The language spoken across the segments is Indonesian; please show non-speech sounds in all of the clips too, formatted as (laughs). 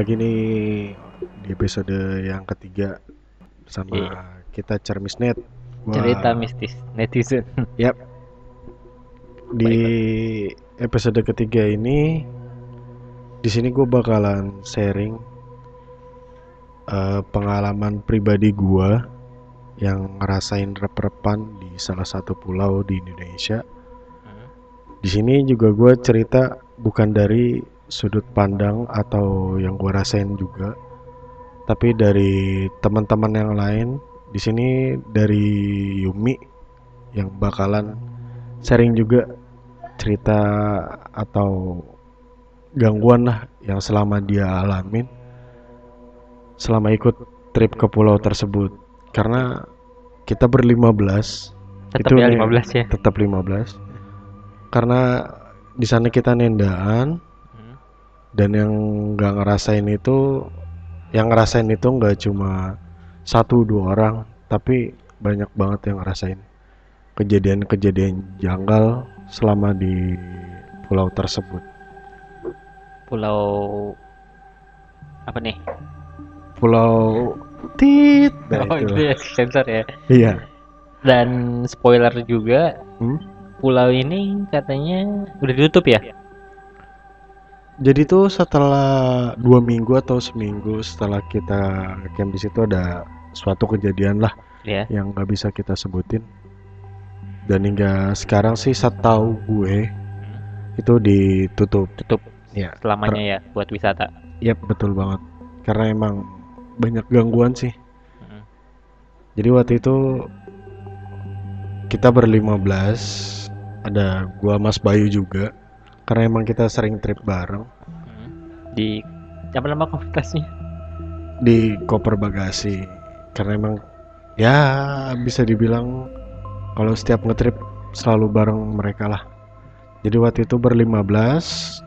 Lagi nih di episode yang ketiga sama Iya. kita Cermisnet. Wah, cerita mistis netizen (laughs) Yap. Di episode ketiga ini, di sini gue bakalan sharing eh, pengalaman pribadi gue yang ngerasain rep-repan di salah satu pulau di Indonesia. Di sini juga gue cerita bukan dari sudut pandang atau yang gue rasain juga, tapi dari teman-teman yang lain. Di sini dari Yumi yang bakalan sharing juga cerita atau gangguan lah yang selama dia alamin selama ikut trip ke pulau tersebut. Karena kita berlima belas tetap Itu ya nih. 15 ya tetap 15 karena di sana kita nendaan. Dan yang nggak ngerasain itu yang ngerasain itu nggak cuma satu dua orang tapi banyak banget yang ngerasain. Kejadian-kejadian janggal selama di pulau tersebut. Pulau apa nih? Pulau tit. Nah oh itu ya sensor ya. Iya. Dan spoiler juga Hmm? pulau ini katanya udah ditutup ya jadi tuh setelah dua minggu atau seminggu setelah kita camp di situ ada suatu kejadian lah ya yang nggak bisa kita sebutin. Dan hingga sekarang sih setahu gue itu ditutup. Tutup ya selamanya ya buat wisata? Yap betul banget. Karena emang banyak gangguan sih. Hmm. jadi waktu itu kita berlima belas ada gua Mas Bayu juga karena emang kita sering trip bareng. Hmm. di apa nama komunitasnya? Di koper bagasi. Karena emang ya bisa dibilang kalau setiap ngetrip selalu bareng mereka lah. Jadi waktu itu berlima belas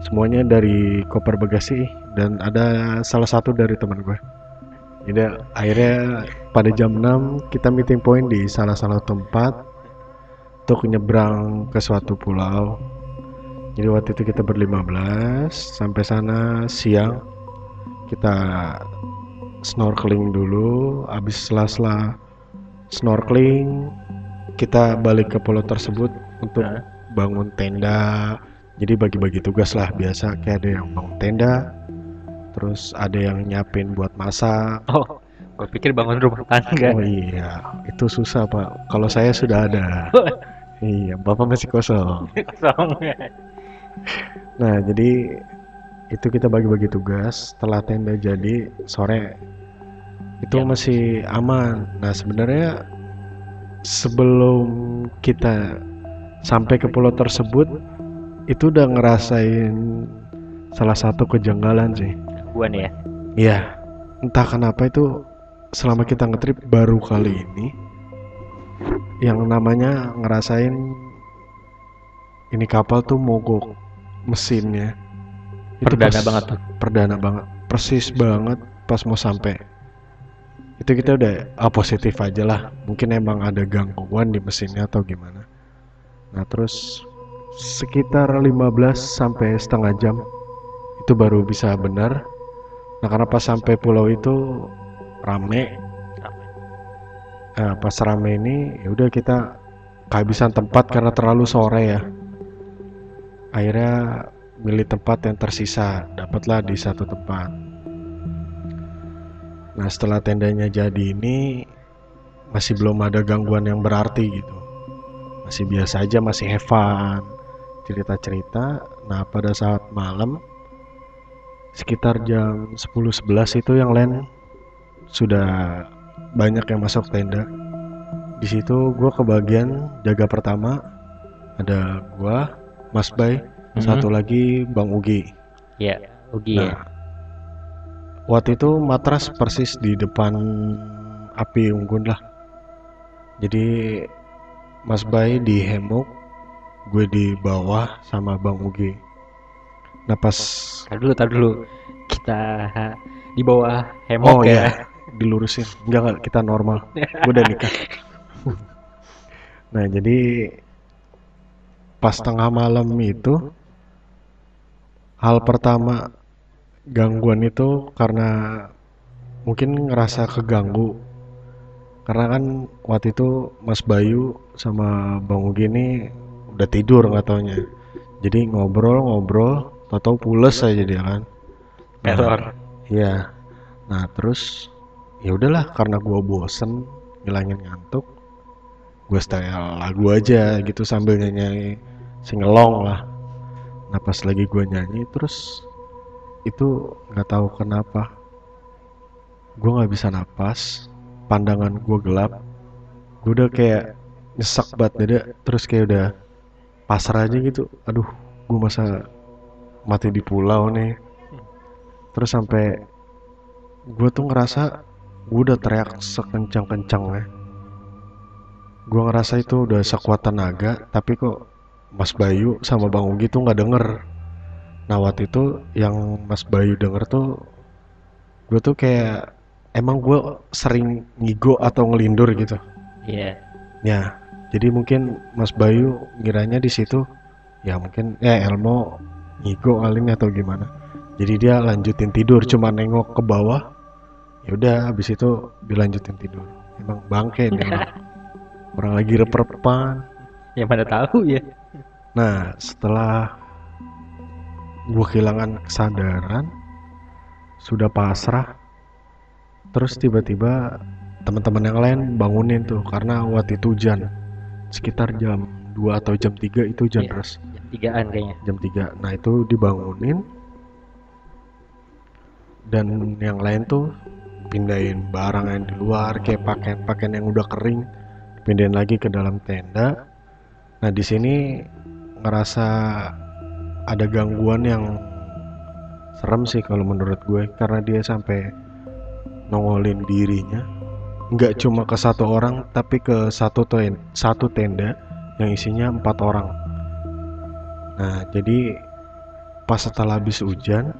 semuanya dari koper bagasi dan ada salah satu dari teman gue. Jadi akhirnya pada jam 6 kita meeting point di salah salah tempat untuk nyebrang ke suatu pulau jadi waktu itu kita berlima belas sampai sana siang kita snorkeling dulu. Habis sela-sela snorkeling kita balik ke pulau tersebut untuk bangun tenda. Jadi bagi-bagi tugas lah biasa kayak ada yang bangun tenda terus ada yang nyiapin buat masak. Oh gue pikir bangun rumah tangga. Oh iya itu susah pak. Kalau saya sudah ada. (laughs) Iya bapak masih kosong. Kosong Nah, jadi itu kita bagi-bagi tugas. Setelah tenda jadi sore itu Ya. masih aman. Nah, sebenarnya sebelum kita sampai ke pulau tersebut itu udah ngerasain salah satu kejanggalan sih. gua nih ya Iya, entah kenapa itu selama kita ngetrip baru kali ini yang namanya ngerasain ini kapal tuh mogok mesinnya. Itu perdana pas- banget tuh Perdana banget. Persis banget pas mau sampai. Itu kita udah ah, positif aja lah. Mungkin emang ada gangguan di mesinnya atau gimana. Nah, terus sekitar 15 sampai setengah jam itu baru bisa benar. Nah, karena pas sampai pulau itu rame. Nah, pas rame ini ya udah kita kehabisan tempat karena terlalu sore ya. Akhirnya milih tempat yang tersisa, dapatlah di satu tempat. Nah, setelah tendanya jadi ini masih belum ada gangguan yang berarti gitu. Masih biasa aja, masih have fun, cerita-cerita. Nah, pada saat malam sekitar jam 10-11 itu yang lain sudah banyak yang masuk tenda. Di situ gua kebagian jaga pertama ada gua, Mas Bay, Mhm. satu lagi Bang Ugi. ya Ugi ya Nah, waktu itu matras persis di depan api unggun lah. Jadi Mas Bay di hemok, gue di bawah sama Bang Ugi. Nah pas Tar dulu, tar dulu. Kita di bawah oh hemok ya. iya dilurusin, enggak enggak kita normal. Gue udah nikah. (laughs) nah jadi pas tengah malam itu hal pertama gangguan itu karena mungkin ngerasa keganggu karena kan waktu itu Mas Bayu sama Bang Ugi ini udah tidur nggak taunya jadi ngobrol-ngobrol tau-tau pules aja dia kan Nah, Error. Iya. Nah terus ya udahlah karena gua bosen ngilangin ngantuk, gue setel lagu aja gitu sambil nyanyi singelong lah. Nah pas lagi gua nyanyi terus itu nggak tahu kenapa gua nggak bisa napas, pandangan gua gelap, gue udah kayak nyesek banget dada, terus kayak udah pasrah aja gitu. Aduh, gue masa mati di pulau nih terus sampai gue tuh ngerasa gue udah teriak sekencang-kencangnya gue ngerasa itu udah sekuat tenaga tapi kok Mas Bayu sama Bang Ugi tuh nggak denger. Nah waktu itu yang Mas Bayu denger tuh gue tuh kayak emang gue sering ngigo atau ngelindur gitu. Iya. ya jadi mungkin Mas Bayu ngiranya di situ ya mungkin ya Elmo ngigo kali ini atau gimana. Jadi dia lanjutin tidur cuma nengok ke bawah. Ya udah habis itu dilanjutin tidur. Emang bangke dia orang. (laughs) orang lagi rep-repan Ya mana tahu ya. nah setelah gua kehilangan kesadaran sudah pasrah terus tiba-tiba teman-teman yang lain bangunin tuh karena waktu itu hujan sekitar jam 2 atau jam 3 itu hujan Iya. deras Jam tigaan kayaknya. jam 3 nah itu dibangunin dan yang lain tuh pindahin barang yang di luar kayak pakaian-pakaian yang udah kering pindahin lagi ke dalam tenda nah di sini ngerasa ada gangguan yang serem sih kalau menurut gue karena dia sampai nongolin dirinya. Nggak cuma ke satu orang tapi ke satu ten- satu tenda yang isinya empat orang. Nah, jadi pas setelah habis hujan,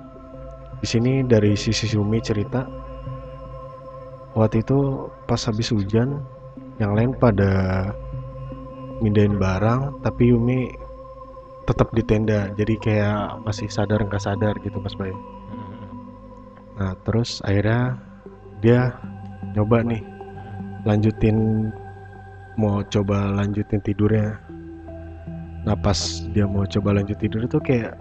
di sini dari sisi Sumi cerita waktu itu pas habis hujan, yang lain pada mindahin barang, tapi Yumi tetap di tenda, jadi kayak masih sadar nggak sadar gitu Mas Bayu. Nah, terus akhirnya dia nyoba nih lanjutin mau coba lanjutin tidurnya Nah pas dia mau coba lanjut tidur itu kayak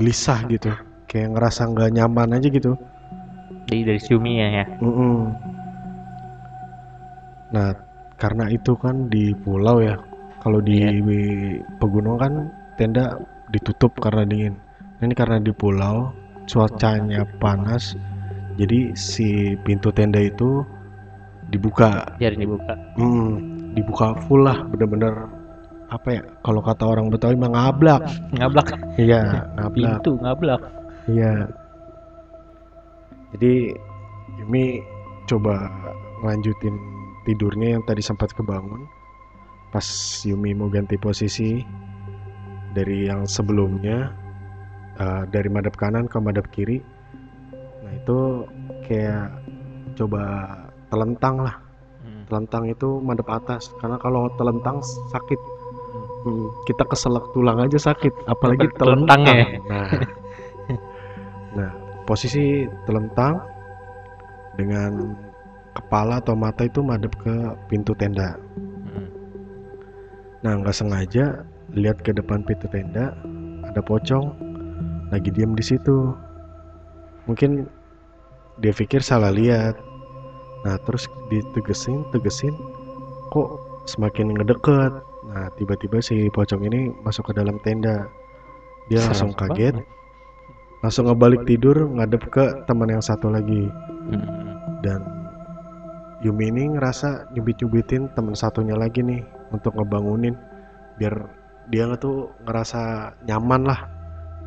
gelisah gitu, kayak ngerasa nggak nyaman aja gitu. Dari dari Xiaomi ya ya. Mm-mm. Nah karena itu kan di pulau ya, kalau di pegunungan kan tenda ditutup karena dingin. Ini karena di pulau cuacanya panas, jadi si pintu tenda itu dibuka, Biarin dibuka. Mm, dibuka full lah, bener-bener apa ya? Kalau kata orang Betawi mah ngablak. Ngablak. Iya, (laughs) ngablak. Pintu ngablak. Iya. Jadi Yumi coba ngelanjutin tidurnya yang tadi sempat kebangun. Pas Yumi mau ganti posisi dari yang sebelumnya eh, dari madep kanan ke madep kiri. Nah, itu kayak coba telentang lah. Hmm. Telentang itu madep atas karena kalau telentang sakit. Hmm, kita keselak tulang aja sakit, apalagi Apalagi telentang telentang. ya. Nah, nah posisi telentang dengan kepala atau mata itu madep ke pintu tenda. Nah, nggak sengaja lihat ke depan pintu tenda ada pocong lagi diam di situ. Mungkin dia pikir salah lihat. Nah, terus ditegesin, tegesin, kok semakin ngedeket. Nah, tiba-tiba si pocong ini masuk ke dalam tenda. Dia langsung Serem kaget, banget. langsung ngebalik tidur ngadep ke teman yang satu lagi. Hmm. Dan Yumi ini ngerasa nyubit-nyubitin teman satunya lagi nih untuk ngebangunin biar dia nggak tuh ngerasa nyaman lah.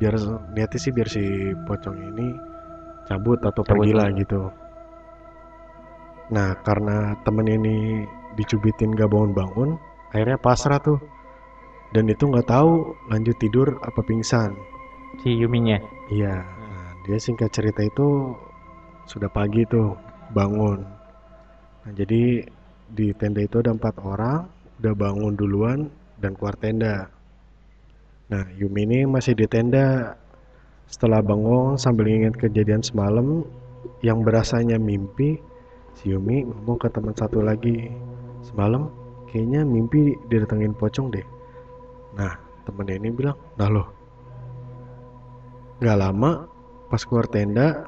Biar niatnya sih biar si pocong ini cabut atau Cabut pergi lah. gitu. Nah karena temen ini dicubitin gak bangun-bangun akhirnya pasrah tuh. Dan itu nggak tahu lanjut tidur apa pingsan. Si Yuminya. Iya, nah, dia singkat cerita itu sudah pagi tuh bangun. Nah, jadi di tenda itu ada empat orang, udah bangun duluan dan keluar tenda. Nah, Yumi ini masih di tenda Setelah bangun sambil ingat kejadian semalam yang berasanya mimpi, si Yumi ngomong ke teman satu lagi, semalam kayaknya mimpi didatengin pocong deh. Nah, temennya ini bilang, nah loh, nggak lama pas keluar tenda,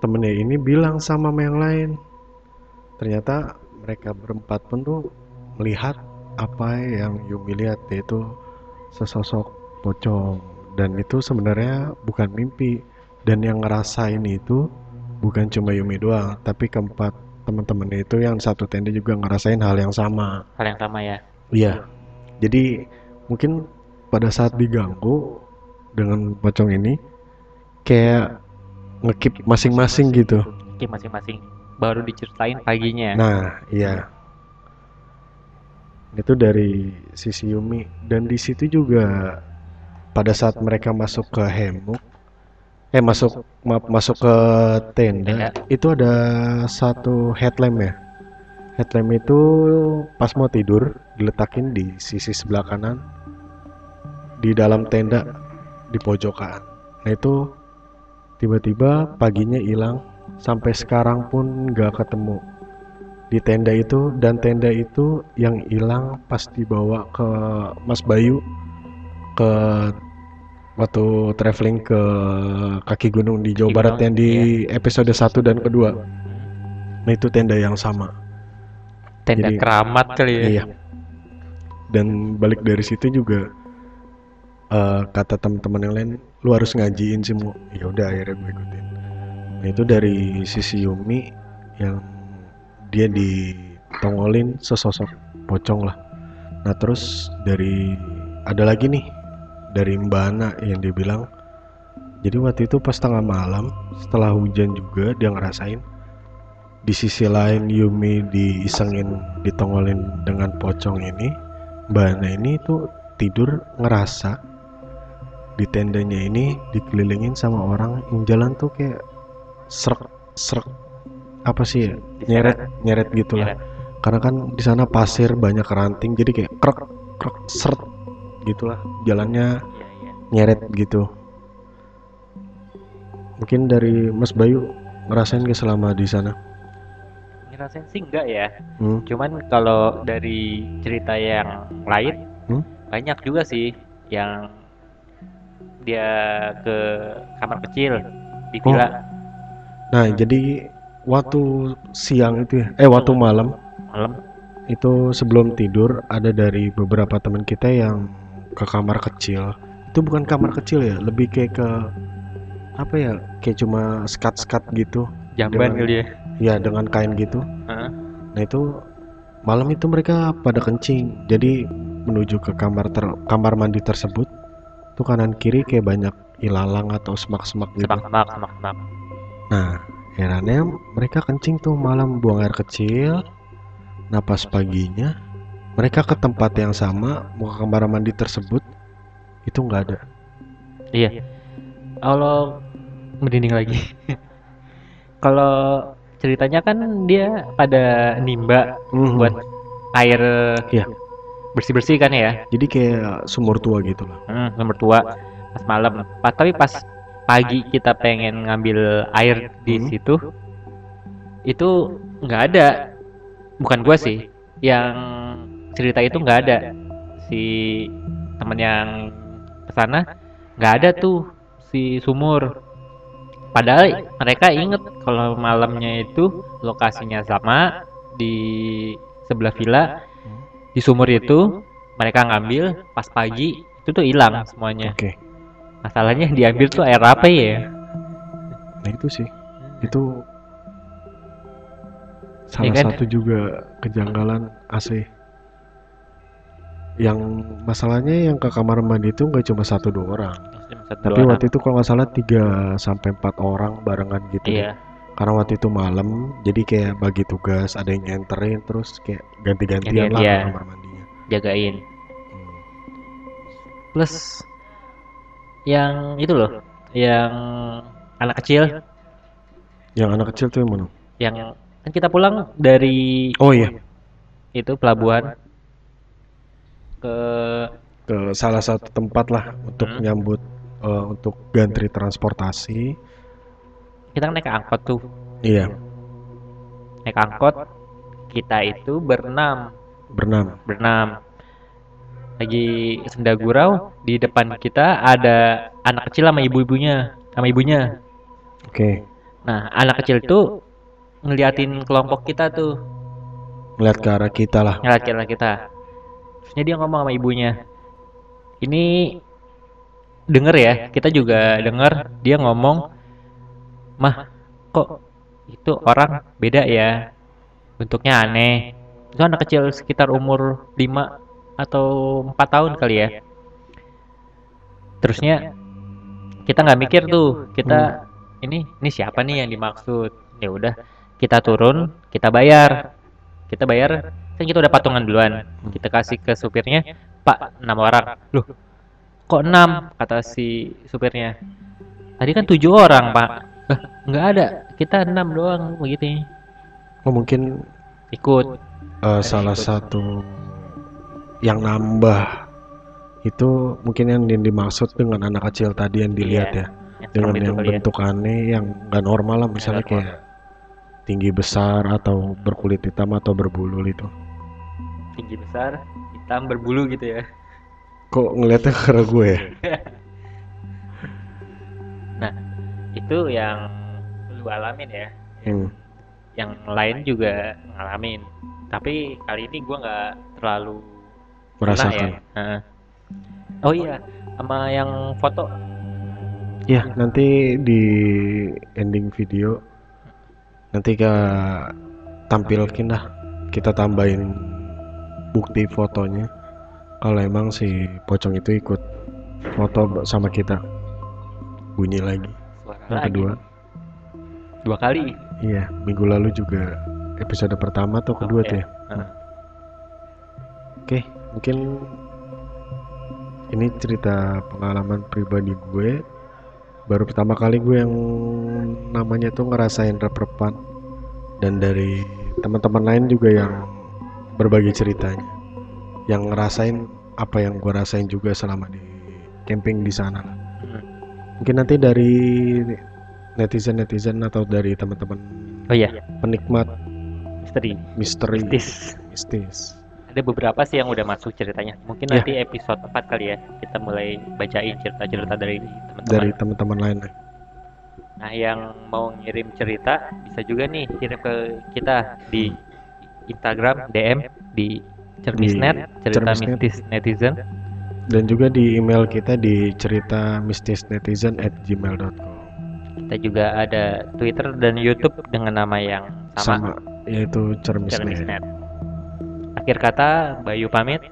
temennya ini bilang sama yang lain. Ternyata mereka berempat pun tuh melihat apa yang Yumi lihat yaitu sesosok pocong. Dan itu sebenarnya bukan mimpi. Dan yang ngerasain itu bukan cuma Yumi doang tapi keempat teman-temannya itu yang satu tenda juga ngerasain hal yang sama. Hal yang sama ya? Iya. Jadi mungkin pada saat diganggu dengan pocong ini kayak ngekip masing-masing gitu. Oke masing-masing. Baru diceritain paginya. Nah iya itu dari sisi Yumi. Dan di situ juga pada saat mereka masuk ke hemuk eh masuk maaf masuk ke tenda. itu ada satu headlamp ya. Headlamp itu pas mau tidur diletakin di sisi sebelah kanan di dalam tenda di pojokan. Nah itu tiba-tiba paginya hilang. Sampai sekarang pun nggak ketemu di tenda itu dan tenda itu yang hilang pas dibawa ke Mas Bayu ke waktu traveling ke kaki gunung di Jawa Kaki Barat gunung, yang di episode 1 dan kedua. Nah itu tenda yang sama. tenda jadi- keramat kali ya Iya. Dan balik dari situ juga eh, kata teman-teman yang lain, lu harus ngajiin sih mu. Ya udah akhirnya gue ikutin. Nah itu dari sisi Yumi yang dia ditongolin sesosok pocong lah. Nah terus dari ada lagi nih dari Mbak Ana yang dia bilang jadi waktu itu pas tengah malam setelah hujan juga dia ngerasain di sisi lain Yumi diisengin ditongolin dengan pocong ini Mbak Ana ini tuh tidur ngerasa di tendanya ini dikelilingin sama orang yang jalan tuh kayak serak serak apa sih nyeret nyeret gitu lah Nyeret. karena kan di sana pasir banyak ranting jadi kayak krek krek seret gitulah jalannya Iya, iya. nyeret gitu mungkin dari Mas Bayu ngerasain gak selama di sana ngerasain sih enggak ya hmm? cuman kalau dari cerita yang lain Hmm? banyak juga sih yang dia ke kamar kecil di Oh. villa nah jadi waktu siang itu ya? Eh waktu malam. Malam. Itu sebelum tidur ada dari beberapa teman kita yang ke kamar kecil. Itu bukan kamar kecil ya lebih kayak ke apa ya kayak cuma skat-skat gitu. Jamban kali ya? Ya dengan kain gitu. Heeh. nah itu malam itu mereka pada kencing. Jadi menuju ke kamar ter kamar mandi tersebut tuh kanan kiri kayak banyak ilalang atau semak-semak gitu. Semak semak semak semak nah herannya mereka kencing tuh malam buang air kecil. Nah pas paginya mereka ke tempat yang sama mau ke kamar mandi tersebut. Itu nggak ada. Iya. Kalau merinding lagi. (laughs) Kalau ceritanya kan dia pada nimba Mhm. buat air Iya. bersih bersih kan ya? Jadi kayak sumur tua gitu lah. Hmm, nomor tua. Pas malam. Pas tapi pas pagi kita pengen ngambil air di Hmm. situ. Itu nggak ada. Bukan gua sih. Yang cerita itu nggak ada. Si temen yang ke sana nggak ada tuh si sumur. Padahal mereka inget kalau malamnya itu lokasinya sama di sebelah villa. Di sumur itu mereka ngambil pas pagi. Itu tuh hilang semuanya. Oke masalahnya yang diambil tuh air apa ya? Nah itu sih. Itu salah kan? satu juga kejanggalan AC yang masalahnya yang ke kamar mandi itu nggak cuma satu dua orang. Satu tapi dua waktu itu kalau nggak salah tiga sampai empat orang barengan gitu iya. Karena waktu itu malam jadi kayak bagi tugas ada yang nyenterin terus kayak ganti-gantian lah ke Ganti-gantian. kamar mandinya. Jagain. Hmm. plus yang itu loh yang anak kecil. Yang anak kecil tuh yang mana? Yang kan kita pulang dari oh iya. itu pelabuhan. Ke ke salah satu tempat lah untuk Hmm. nyambut eh, untuk gantri transportasi. kita kan naik angkot tuh. Iya, naik angkot kita itu berenam. Berenam. berenam lagi senda gurau di depan kita ada anak kecil sama ibu-ibunya sama ibunya. Oke, nah anak kecil itu ngeliatin kelompok kita tuh. Ngeliat ke arah kita lah. ngeliat kita kita. Terusnya dia ngomong sama ibunya ini denger ya kita juga denger. Dia ngomong mah kok itu orang beda ya? Bentuknya aneh. Itu anak kecil sekitar umur 5 atau 4 tahun kali ya. Terusnya kita nggak mikir tuh kita ini ini siapa nih yang dimaksud? Ya udah kita turun kita bayar. Kita bayar kan kita udah patungan duluan. kita kasih ke supirnya pak enam orang. Loh kok enam? kata si supirnya. Tadi kan tujuh orang pak. "Lah, nggak ada. Kita enam doang begitu Oh mungkin ikut. Eh, salah satu yang nambah itu mungkin yang di- dimaksud dengan anak kecil tadi yang dilihat Iya, ya. yang Dengan yang kali ya. bentuk aneh yang nggak normal lah misalnya kayak tinggi besar atau berkulit hitam atau berbulu itu. tinggi besar hitam berbulu gitu ya Kok ngeliatnya ke gue ya? (laughs) nah itu yang lu alamin ya Hmm. yang lain juga ngalamin tapi kali ini gua nggak terlalu Merasakan. ya Heeh. oh iya sama yang foto Ya, nanti di ending video nanti kita tampilkin lah. Kita tambahin bukti fotonya. Kalau emang si pocong itu ikut foto sama kita. Bunyi lagi. suara Yang kedua. dua kali Iya, minggu lalu juga episode pertama atau kedua Oh, tuh ya. Heeh. Oke, mungkin ini cerita pengalaman pribadi gue. Baru pertama kali gue yang namanya tuh ngerasain rep-repan dan dari teman-teman lain juga yang berbagi ceritanya, yang ngerasain apa yang gue rasain juga selama di camping di sana. Mungkin nanti dari netizen-netizen atau dari teman-teman oh iya penikmat misteri misteri mistis mistis. Ada beberapa sih yang udah masuk ceritanya mungkin Ya. nanti episode 4 kali ya kita mulai bacain cerita-cerita dari teman-teman dari teman-teman lain. Nah, yang mau ngirim cerita bisa juga nih kirim ke kita di Instagram DM di Cermisnet, cerita Cermisnet. mistis netizen. dan juga di email kita di cerita mistisnetizen at gmail.com Kita juga ada Twitter dan YouTube dengan nama yang sama sama, yaitu cermisnet Cermisnet. Akhir kata, Bayu pamit.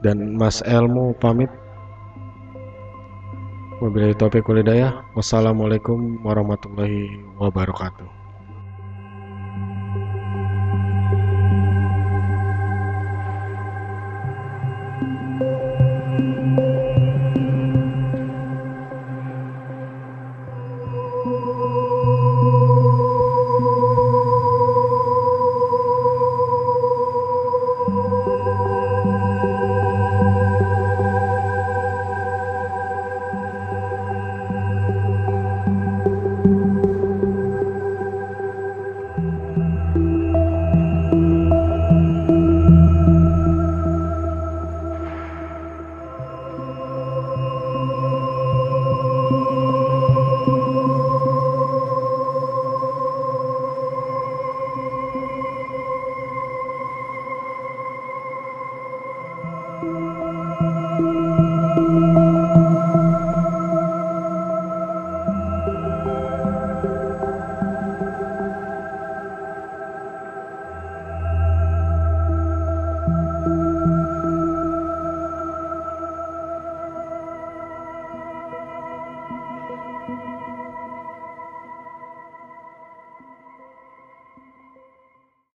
dan Mas Elmo pamit. Wabillahi taufiq wal hidayah. Wassalamualaikum warahmatullahi wabarakatuh